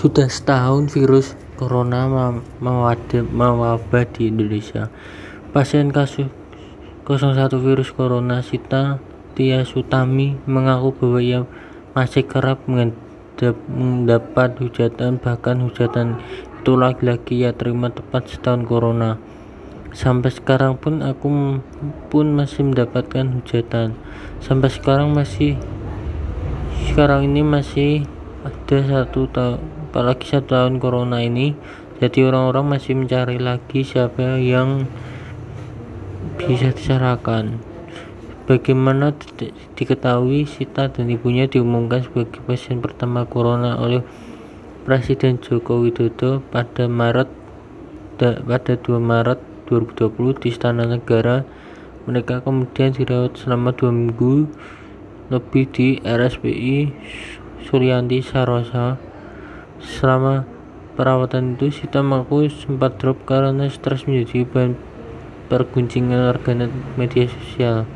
Sudah setahun virus corona mewabah di Indonesia. Pasien kasus 01 virus corona Sita Tiasutami mengaku bahwa ia masih kerap mendapat hujatan bahkan hujatan itu lagi-lagi ia terima tepat setahun corona sampai sekarang pun aku pun masih mendapatkan hujatan sampai sekarang masih sekarang ini masih ada satu tahun apalagi satu tahun corona ini jadi orang-orang masih mencari lagi siapa yang bisa diserahkan. Bagaimana diketahui Sita dan ibunya diumumkan sebagai pasien pertama corona oleh Presiden Joko Widodo pada Maret pada 2 Maret 2020 di Istana Negara. Mereka kemudian dirawat selama dua minggu lebih di RSPI Suryanti Sarosa selama perawatan itu Sita mengaku sempat drop karena stres menjadi bahan perguncingan warganet media sosial